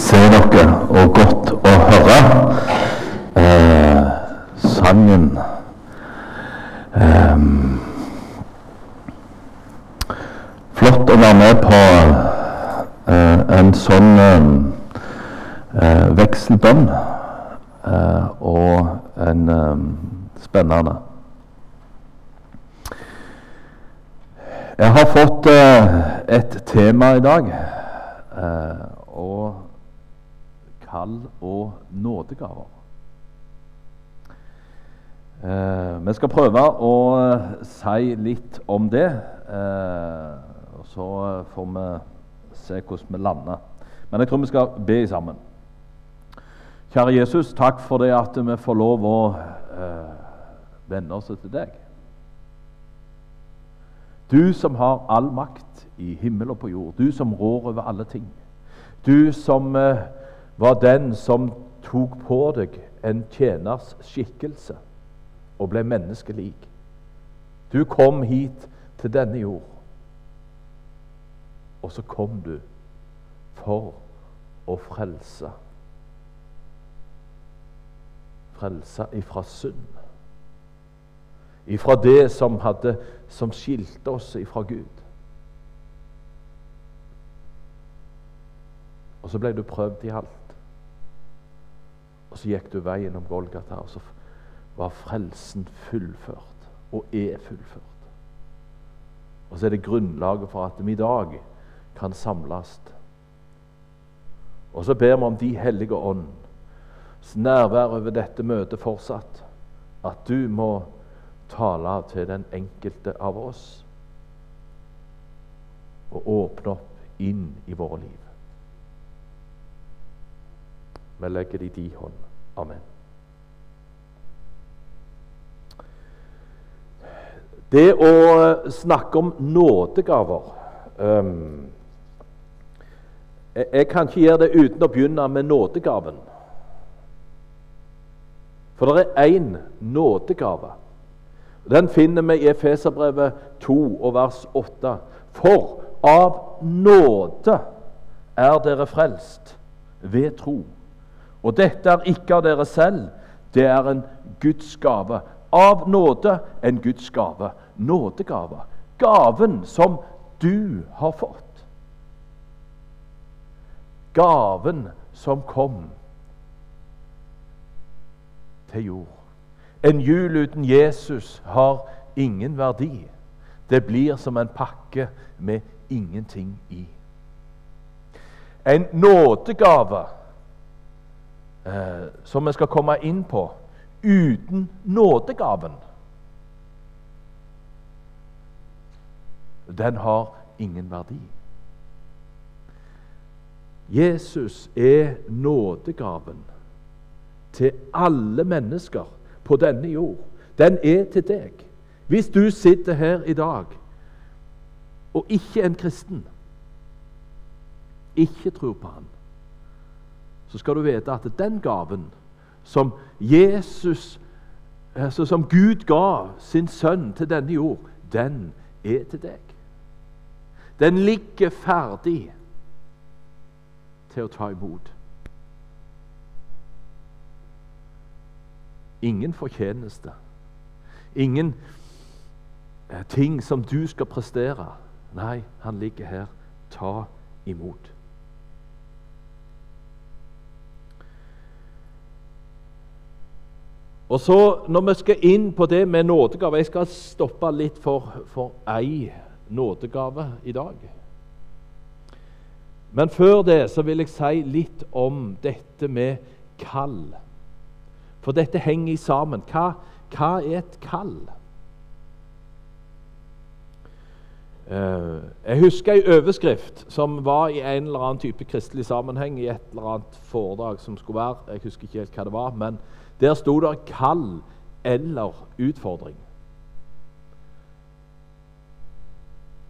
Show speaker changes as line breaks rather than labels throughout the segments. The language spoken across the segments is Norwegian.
se dere, og godt å høre eh, sangen. Eh, flott å være med på eh, en sånn eh, vekselbønn, eh, og en eh, spennende. Jeg har fått eh, et tema i dag. eh, og kall og nådegaver. Eh, vi skal prøve å eh, si litt om det. eh, og Så får vi se hvordan vi lander. Men jeg tror vi skal be sammen. Kjære Jesus, takk for det at vi får lov å eh, vende oss til deg. Du som har all makt i himmel og på jord, du som rår over alle ting. Du som eh, var den som tok på deg en tjeners skikkelse og ble menneskelik. Du kom hit til denne jord, og så kom du for å frelse. Frelse ifra synd. Ifra det som, hadde, som skilte oss ifra Gud. Og så ble du prøvd i alt. Og så gikk du veien om Golgata, og så var frelsen fullført, og er fullført. Og så er det grunnlaget for at vi i dag kan samles. Og så ber vi om De hellige ånds nærvær over dette møtet fortsatt. At du må tale til den enkelte av oss og åpne opp inn i våre liv. Vi legger det i din hånd. Amen. Det å snakke om nådegaver um, jeg, kan ikke gjøre det uten å begynne med nådegaven. For det er én nådegave. Den finner vi i Efeserbrevet 2 og vers 8. For av nåde er dere frelst ved tro. Og dette er ikke av dere selv, det er en Guds gave. Av nåde en Guds gave. Nådegave. Gaven som du har fått. Gaven som kom til jord. En jul uten Jesus har ingen verdi. Det blir som en pakke med ingenting i. En nådegave som vi skal komme inn på, uten nådegaven Den har ingen verdi. Jesus er nådegaven til alle mennesker på denne jord. Den er til deg. Hvis du sitter her i dag og ikke er en kristen, ikke tror på han, så skal du vite at den gaven som Jesus, altså som Gud ga sin sønn til denne jord, den er til deg. Den ligger ferdig til å ta imot. Ingen fortjeneste. Ingen eh, ting som du skal prestere. Nei, han ligger her. Ta imot. Og så Når vi skal inn på det med nådegave Jeg skal stoppe litt for, for ei nådegave i dag. Men før det så vil jeg si litt om dette med kall. For dette henger sammen. Hva, hva er et kall? Uh, jeg husker en overskrift som var i en eller annen type kristelig sammenheng, i et eller annet foredrag som skulle være. Jeg husker ikke helt hva det var, men der sto det 'kall' eller 'utfordring'.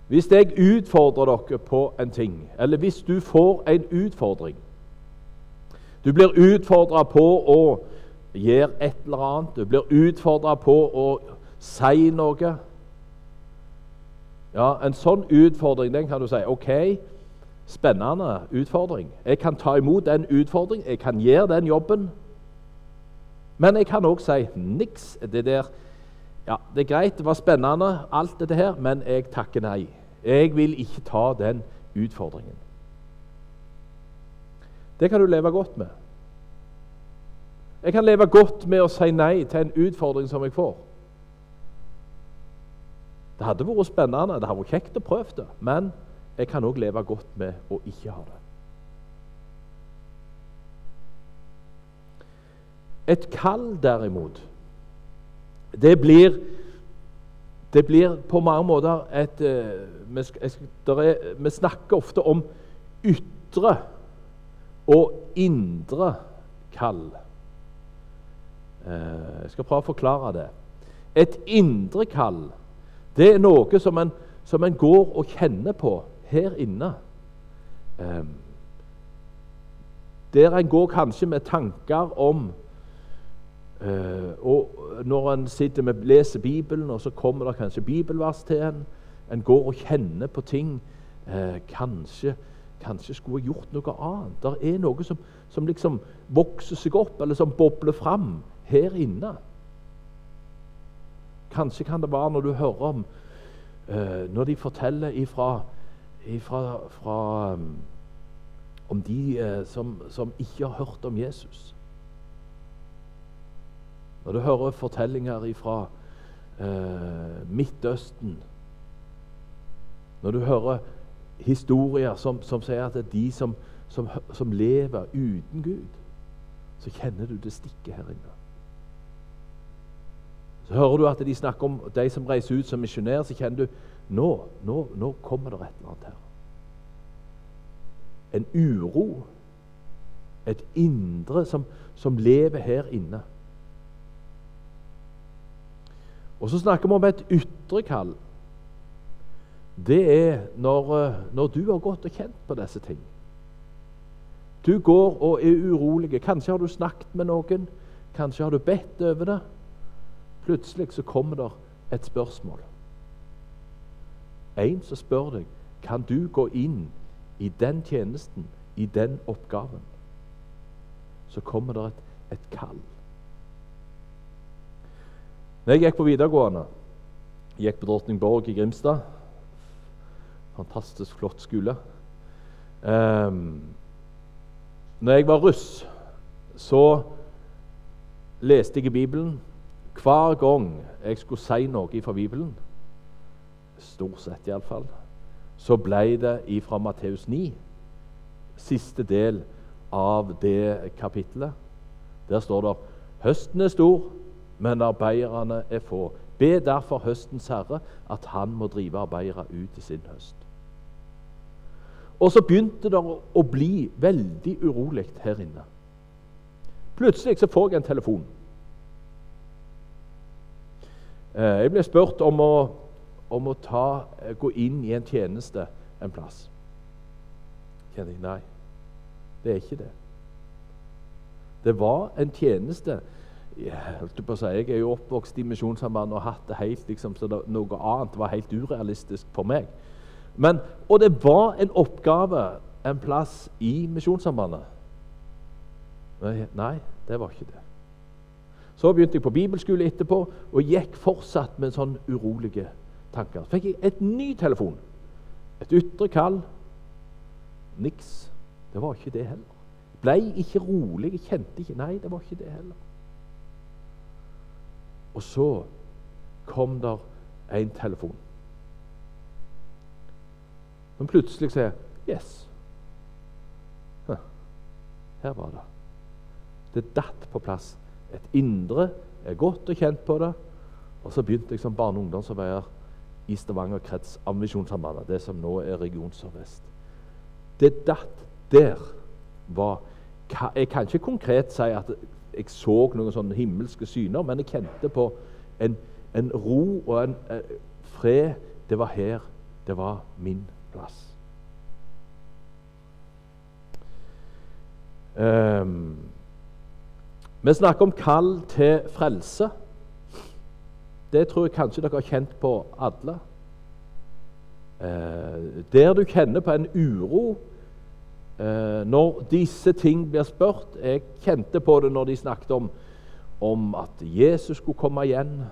Hvis jeg utfordrer dere på en ting, eller hvis du får en utfordring Du blir utfordra på å gjøre et eller annet, du blir utfordra på å si noe. Ja, En sånn utfordring den kan du si OK, spennende utfordring. Jeg kan ta imot den utfordringen, jeg kan gjøre den jobben. Men jeg kan òg si niks. Det der ja, det er greit, det var spennende, alt dette her, men jeg takker nei. Jeg vil ikke ta den utfordringen. Det kan du leve godt med. Jeg kan leve godt med å si nei til en utfordring som jeg får. Det hadde vært spennende, det hadde vært kjekt å prøve det, men jeg kan òg leve godt med å ikke ha det. Et kall, derimot, det blir, det blir på mange måter et eh, vi, er, snakker ofte om ytre og indre kall. Eh, jeg skal prøve å forklare det. Et indre kall det er noe som en, som en går og kjenner på her inne. Eh, der en går kanskje med tanker om og Når en sitter med leser Bibelen, og så kommer det kanskje bibelvers til en, en går og kjenner på ting uh, kanskje, kanskje skulle gjort noe annet. Det er noe som, som, liksom vokser seg opp, eller som bobler fram her inne. Kanskje kan det være når du hører om uh, Når de forteller ifra, ifra fra, um, om de som, som ikke har hørt om Jesus. Når du hører fortellinger fra eh, Midtøsten Når du hører historier som, som sier at det er de som, som, som, lever uten Gud, så kjenner du det stikker her inne. Så hører du at de snakker om de som reiser ut som misjonærer, så kjenner du nå, nå, nå kommer det et eller annet her. En uro, et indre som, som lever her inne. Og så snakker vi om et ytre kall. Det er når, eh, når, du har gått og kjent på disse ting. Du går og er urolig. Kanskje har du snakket med noen. Kanskje har du bedt over det. Plutselig så kommer det et spørsmål. En som spør deg kan du gå inn i den tjenesten, i den oppgaven. Så kommer det et, et kall. Når jeg gikk på videregående, gikk på Drottningborg i Grimstad Fantastisk flott skole. Um, når jeg var russ, så leste jeg i Bibelen hver gang jeg skulle si noe fra Bibelen. Stort sett, iallfall. Så ble det ifra Matteus 9, siste del av det kapittelet. Der står det 'Høsten er stor, men arbeiderne er få. Be derfor høstens herre at han må drive arbeidere ut i sin høst. Og så begynte det å bli veldig urolig her inne. Plutselig så får jeg en telefon. Eh, jeg ble spurt om å, om å ta, eh, gå inn i en tjeneste en plass. Kjenner jeg nei, det er ikke det. Det var en tjeneste jeg, på å si, jeg er jo oppvokst i Misjonssambandet og hatt det helt liksom, så det, noe annet var helt urealistisk for meg. Men, og det var en oppgave en plass i Misjonssambandet. Nei, det var ikke det. Så begynte jeg på bibelskole etterpå og gikk fortsatt med sånn urolige tanker. Så fikk jeg et ny telefon. Et ytre kall. Niks. Det var ikke det heller. Ble ikke rolig. Jeg kjente ikke Nei, det var ikke det heller. Og så kom der en telefon. Men plutselig sier Yes. Her var det. Det datt på plass. Et indre. Er godt og kjent på det. Og så begynte jeg som barne- og ungdomsarbeider i Stavanger krets av Misjonssambandet, det som nå er Region Sør-Vest. Det datt der var Jeg kan ikke konkret si at jeg så noen sånne himmelske syner, men jeg kjente på en, en ro og en eh, fred. Det var her. Det var min plass. Um, vi snakker om kall til frelse. Det tror jeg kanskje dere har kjent på alle. Eh, der du kjenner på en uro når disse ting blir spurt Jeg kjente på det når de snakket om, om at Jesus skulle komme igjen.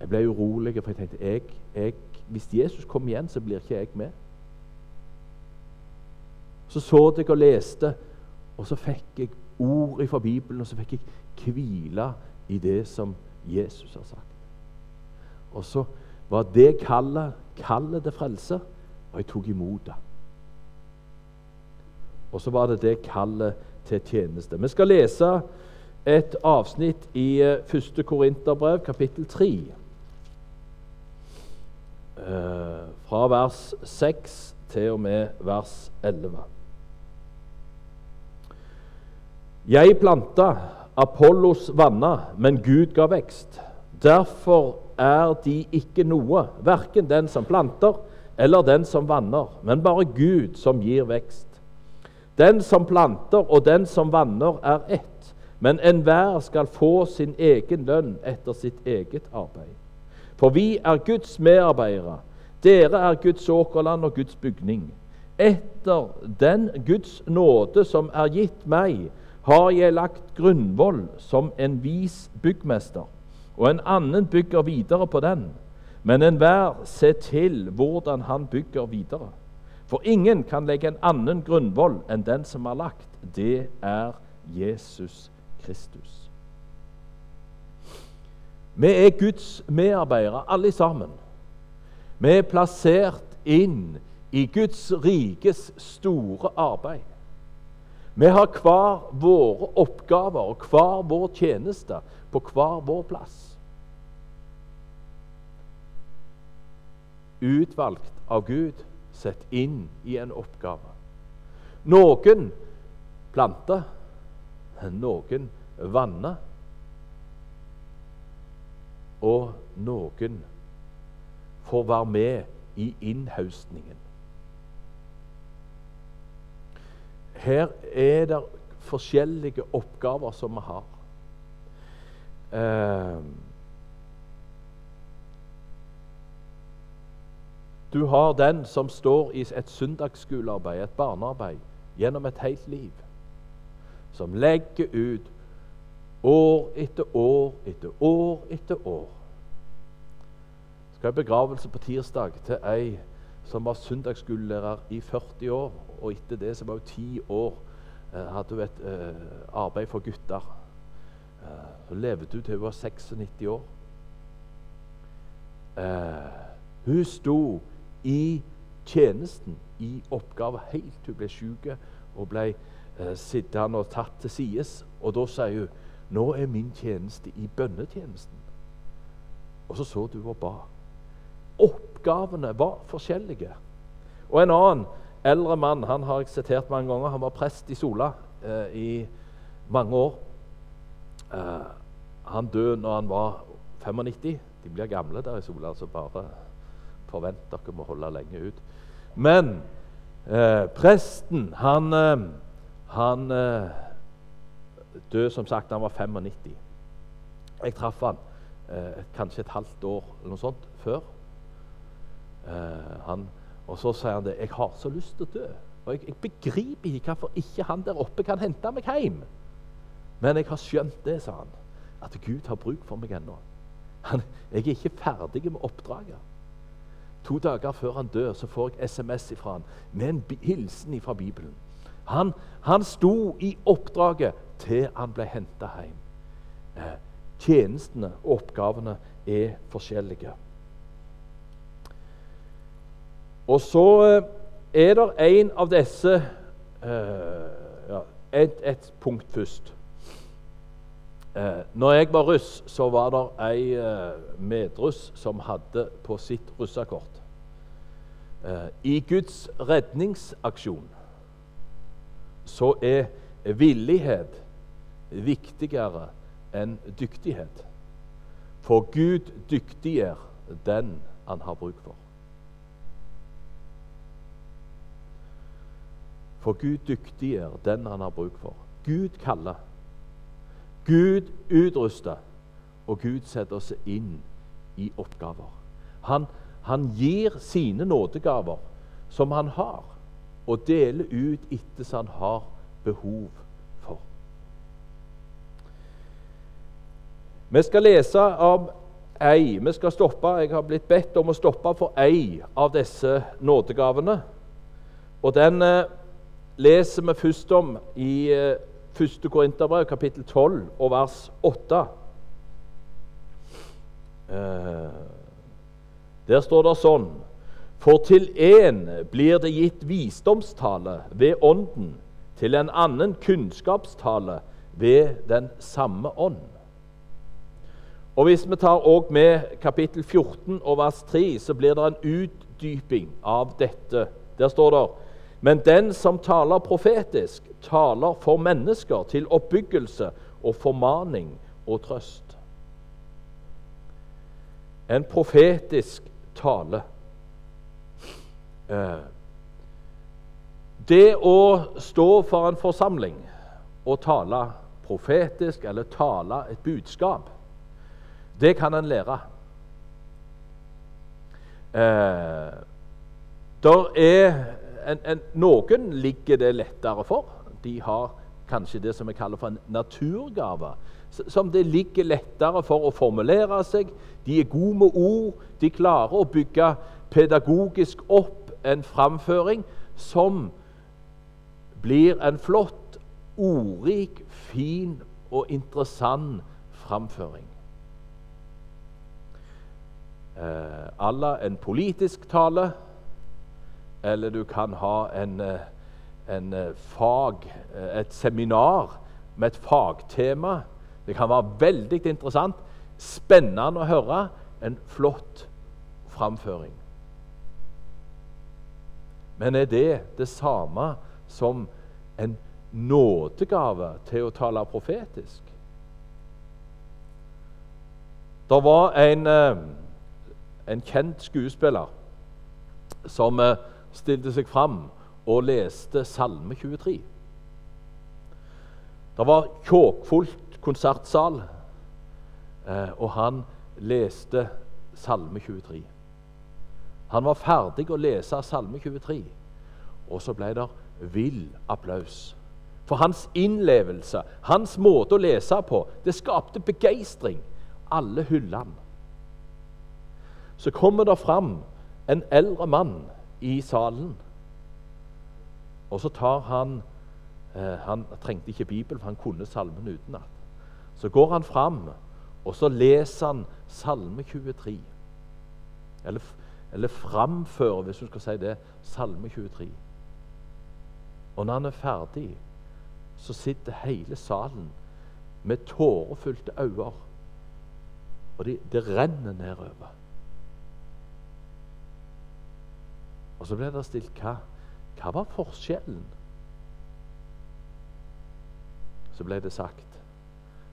Jeg ble urolig, for jeg tenkte jeg, jeg, hvis Jesus kommer igjen, så blir ikke jeg med. Så så jeg og leste, og så fikk jeg ord fra Bibelen, og så fikk jeg hvile i det som Jesus har sagt. Og så var det kallet kallet til frelse, og jeg tok imot det. Og så var det det kallet til tjeneste. Vi skal lese et avsnitt i 1. Eh, Korinterbrev, kapittel 3. Eh, fra vers 6 til og med vers 11. Jeg planta, Apollos vanna, men Gud ga vekst. Derfor er de ikke noe, verken den som planter eller den som vanner, men bare Gud som gir vekst. Den som planter og den som vanner, er ett, men enhver skal få sin egen lønn etter sitt eget arbeid. For vi er Guds medarbeidere. Dere er Guds åkerland og Guds bygning. Etter den Guds nåde som er gitt meg, har jeg lagt grunnvoll som en vis byggmester, og en annen bygger videre på den. Men enhver ser til hvordan han bygger videre. For ingen kan legge en annen grunnvoll enn den som er lagt. Det er Jesus Kristus. Vi er Guds medarbeidere, alle sammen. Vi er plassert inn i Guds rikes store arbeid. Vi har hver våre oppgaver og hver vår tjeneste på hver vår plass. Utvalgt av Gud, sett inn i en oppgave. Noen planter, noen vanner, og noen får være med i innhaustningen. Her er det forskjellige oppgaver som vi har. Eh, du har den som står i et søndagsskolearbeid, et barnearbeid, gjennom et helt liv. Som legger ut år etter år etter år etter år. Skal i begravelse på tirsdag til ei som var søndagsskolelærer i 40 år. Og etter det så var hun ti år eh, hadde hun et eh, arbeid for gutter. Eh, så levde hun til hun var 96 år. Eh, hun sto i tjenesten, i oppgave, helt hun ble syk og ble eh, sittende og tatt til sides. Og da sier hun nå er min tjeneste i bønnetjenesten. Og så så du og ba. Oppgavene var forskjellige. Og en annen eldre mann han har jeg sitert mange ganger. Han var prest i Sola eh, i mange år. Eh, han døde når han var 95. De blir gamle der i Sola, altså bare forvent dere må holde lenge ut. Men eh, presten, han, eh, han eh, døde som sagt da han var 95. Jeg traff han eh, kanskje et halvt år eller noe sånt før. han og så sier han det. 'Jeg har så lyst til å dø.' Og jeg, jeg begriper ikke hvorfor ikke han der oppe kan hente meg hjem. Men jeg har skjønt det, sa han, at Gud har bruk for meg ennå. Jeg er ikke ferdig med oppdraget. To dager før han dør, så får jeg SMS fra han med en hilsen fra Bibelen. Han, han sto i oppdraget til han ble henta hjem. Eh, tjenestene og oppgavene er forskjellige. Og så eh, er det en av disse eh, ja, et, et, punkt først. Uh, når jeg var russ, så var det ei eh, medruss som hadde på sitt russekort I Guds redningsaksjon så er villighet viktigere enn dyktighet. For Gud dyktiggjør den han har bruk for. For Gud dyktiggjør den han har bruk for. Gud kaller. Gud utruster, og Gud setter oss inn i oppgaver. Han, han gir sine nådegaver som han har, og deler ut etter som han har behov for. Vi skal lese om ei Vi skal stoppe, Jeg har blitt bedt om å stoppe for ei av disse nådegavene. Og Den eh, leser vi først om i eh, 1. Korinterbrev, kapittel 12, og vers 8. Eh, der står det sånn For til én blir det gitt visdomstale ved Ånden, til en annen kunnskapstale ved den samme ånd. Og Hvis vi tar også med kapittel 14 og vers 3, så blir det en utdyping av dette. Der står det Men den som taler profetisk, taler for mennesker til oppbyggelse og formaning og trøst. En profetisk tale. Eh, det å stå for en forsamling og tale profetisk eller tale et budskap, det kan en lære. Eh, der er en, en, noen ligger det lettere for. De har kanskje det som vi kaller for en naturgave. Som det ligger lettere for å formulere seg. De er gode med ord. De klarer å bygge pedagogisk opp en framføring som blir en flott, ordrik, fin og interessant framføring. Eh, Allah en politisk tale, eller du kan ha en, eh, en eh, fag, eh, et seminar med et fagtema. Det kan være veldig interessant, spennende å høre. En flott framføring. Men er det det samme som en nådegave til å tale profetisk? Det var en, en kjent skuespiller som stilte seg fram og leste Salme 23. Det var kjåkfullt konsertsal, eh, og han leste Salme 23. Han var ferdig å lese Salme 23, og så ble det vill applaus. For hans innlevelse, hans måte å lese på, det skapte begeistring. Alle hyllene. Så kommer det fram en eldre mann i salen. Og så tar han eh, Han trengte ikke Bibelen, for han kunne salmen utenat. Så går han fram, og så leser han Salme 23. Eller, eller framfører, hvis du skal si det, Salme 23. Og når han er ferdig, så sitter hele salen med tårefylte øyne. Og det de renner nedover. Og så ble det stilt hva, hva var forskjellen? Så ble det sagt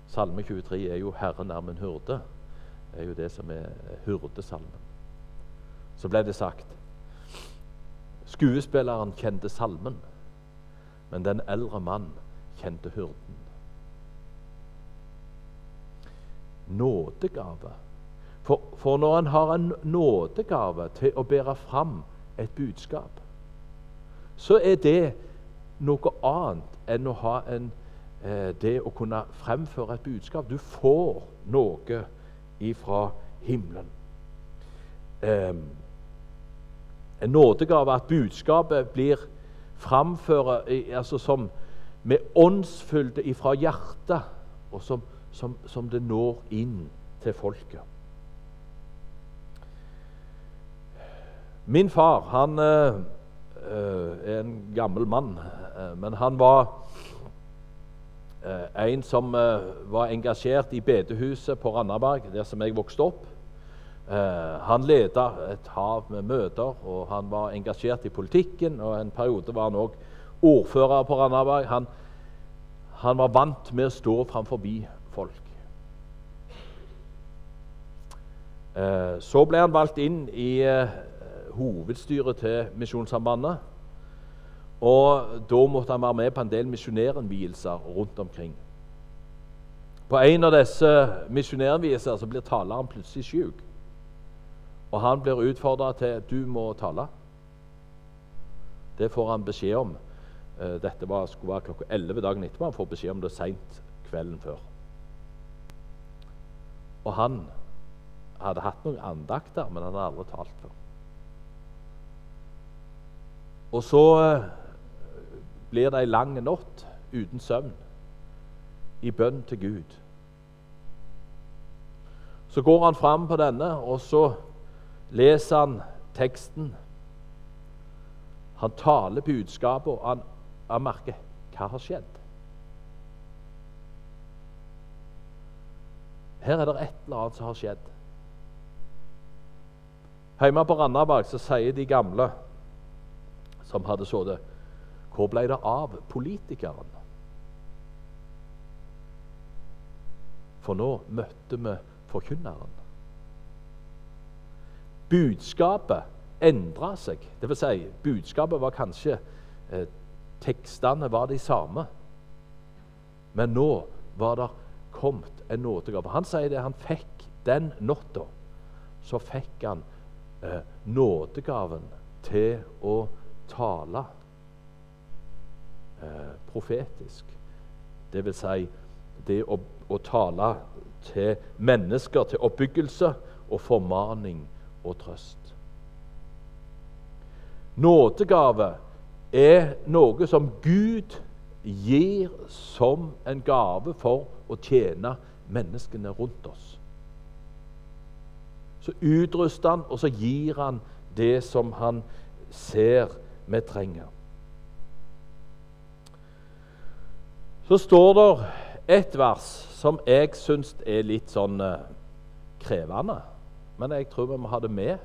Salme 23 er jo 'Herren er min hyrde'. Det er jo det som er hyrdesalmen. Så ble det sagt Skuespilleren kjente salmen, men den eldre mann kjente hyrden. Nådegave. For, for når en har en nådegave til å bære fram et budskap, så er det noe annet enn å ha en, eh, det å kunne fremføre et budskap. Du får noe ifra himmelen. Eh, en nådegave at budskapet blir framført altså som med åndsfylde ifra hjertet, og som, som, som det når inn til folket. Min far han uh, er en gammel mann, uh, men han var uh, en som var engasjert i bedehuset på Randaberg, der som jeg vokste opp. han leda et hav med møter, og han var engasjert i politikken. og En periode var han òg ordfører på Randaberg. Han, han var vant med å stå framfor folk. Så ble han valgt inn i hovedstyret til Misjonssambandet. Og da måtte han være med på en del misjonærinnvielser rundt omkring. På en av disse misjonærenvielser blir taleren plutselig syk. Og han blir utfordra til du må tale. Det får han beskjed om. Eh, dette var, skulle være klokka 11 dagen etterpå. Han får beskjed om det seint kvelden før. Og han hadde hatt noen andakter, men han hadde aldri talt før. Og så eh, blir det ei lang natt uten søvn i bønn til Gud. Så går han fram på denne, og så leser han teksten. Han taler budskapet, og han, han merker hva har skjedd. Her er det et eller annet som har skjedd. Hjemme på Randaberg så sier de gamle som hadde sittet Hvor ble det av politikeren? For nå møtte vi forkynneren. Budskapet endra seg. Det vil si, budskapet var kanskje eh, Tekstene var de samme. Men nå var det kommet en nådegave. Han sier det, han fikk den natta. Så fikk han eh, nådegaven til å tale eh, profetisk. Det vil si det å, å, tale til mennesker til oppbyggelse og formaning og trøst. Nådegave er noe som Gud gir som en gave for å tjene menneskene rundt oss. Så utruster han, og så gir han det som han ser vi trenger. Så står det et vers som jeg syns er litt sånn uh, krevende. Men jeg tror vi må ha det med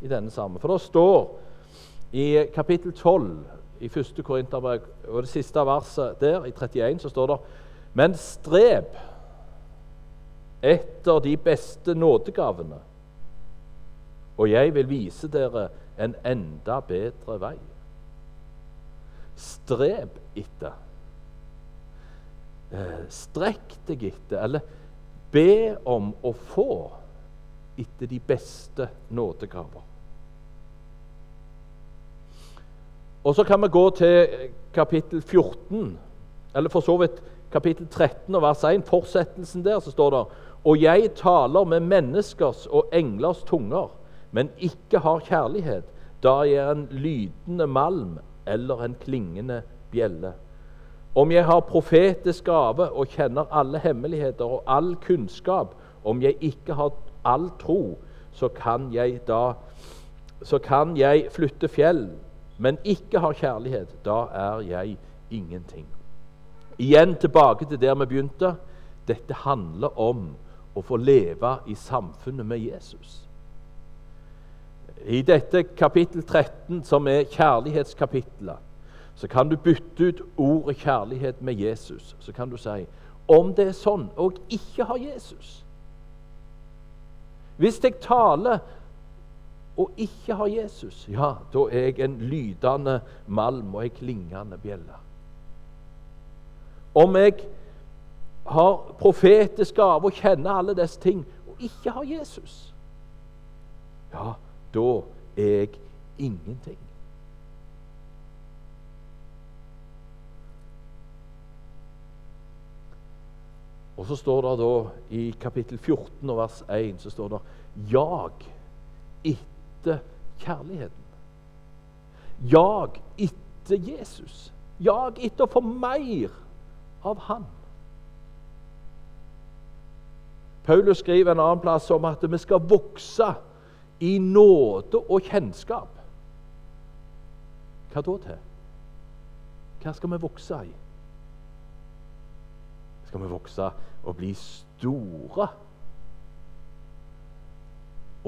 i denne sammen. For det står i kapittel 12 i 1. Korinterbrev, og det siste verset der, i 31, så står det Men streb etter de beste nådegavene, og jeg vil vise dere en enda bedre vei. Streb etter. Eh, strekk deg etter, eller be om å få etter de beste nådegaver. Og Så kan vi gå til kapittel 14, eller for så vidt kapittel 13 og vers 1. Fortsettelsen der så står det Og jeg taler med menneskers og englers tunger, men ikke har kjærlighet. Da er en lydende malm eller en klingende bjelle. Om jeg har profetisk gave og kjenner alle hemmeligheter og all kunnskap, om jeg ikke har all tro, så kan jeg da så kan jeg flytte fjell, men ikke har kjærlighet. Da er jeg ingenting. Igjen tilbake til der vi begynte. Dette handler om å få leve i samfunnet med Jesus. I dette kapittel 13, som er kjærlighetskapitlet, så kan du bytte ut ordet kjærlighet med Jesus. Så kan du si om det er sånn og ikke har Jesus Hvis jeg taler og ikke har Jesus, ja, da er jeg en lydende malm og ei klingende bjelle. Om jeg har profetisk gave og kjenner alle disse ting og ikke har Jesus, ja, da er jeg ingenting. Og så står det da i kapittel 14 og vers 1 så står det Jag etter kjærligheten. Jag etter Jesus. Jag etter å få mer av Han. Paulus skriver en annen plass om at vi skal vokse i nåde og kjennskap. Hva da til? Hva skal vi vokse i? Skal vi vokse og bli store?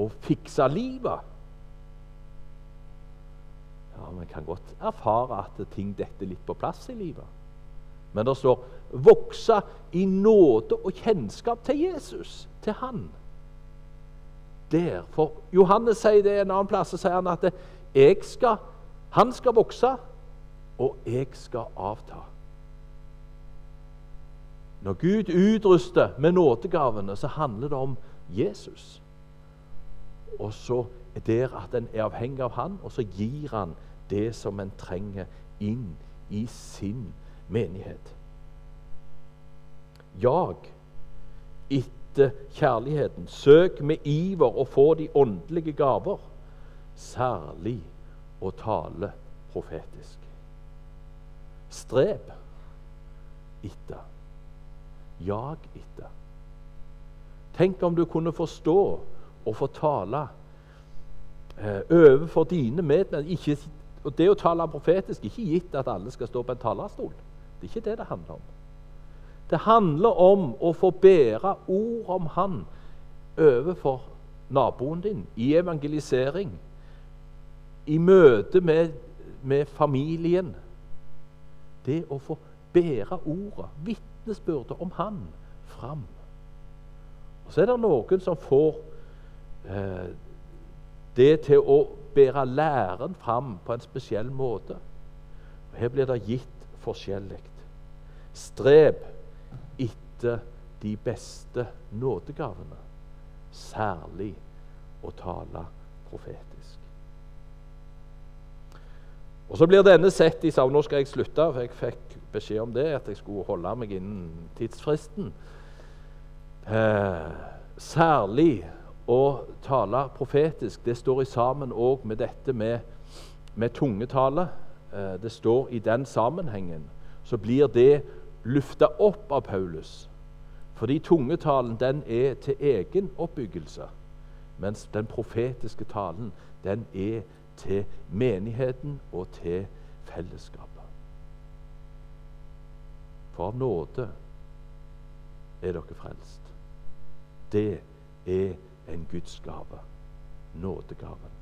Og fikse livet? Ja, Vi kan godt erfare at ting detter litt på plass i livet. Men det står 'vokse i nåde og kjennskap til Jesus', til Han der. For Johannes sier det en annen plass, så sier han at skal, han skal vokse, og jeg skal avta. Når Gud utruster med nådegavene, så handler det om Jesus. Og så er det at en er avhengig av han, og så gir han det som en trenger inn i sin menighet. Jag etter kjærligheten. Søk med iver å få de åndelige gaver, særlig å tale profetisk. Streb etter. Jag etter. Tenk om du kunne forstå og få tale eh, overfor dine medmennesker. Det å tale profetisk ikke gitt at alle skal stå på en talerstol. Det er ikke det det handler om. Det handler om å få bære ord om Han overfor naboen din, i evangelisering, i møte med, med familien. Det å få bære ordet, vitnesbyrdet om Han, fram. Og Så er det noen som får eh, det til å bære læren fram på en spesiell måte. Og Her blir det gitt forskjellig. Streb etter de beste nådegavene, særlig å tale profetisk. Og Så blir denne sett i Nå skal jeg slutte, for jeg fikk beskjed om det, at jeg skulle holde meg innen tidsfristen. Eh, særlig å tale profetisk. Det står i sammen òg med dette med, med tungetale. Eh, det står i den sammenhengen. Så blir det lufta opp av Paulus. Fordi tungetalen den er til egen oppbyggelse, mens den profetiske talen den er til menigheten og til fellesskapet. For av nåde er dere frelst. Det er en Guds gave. Nådegaven.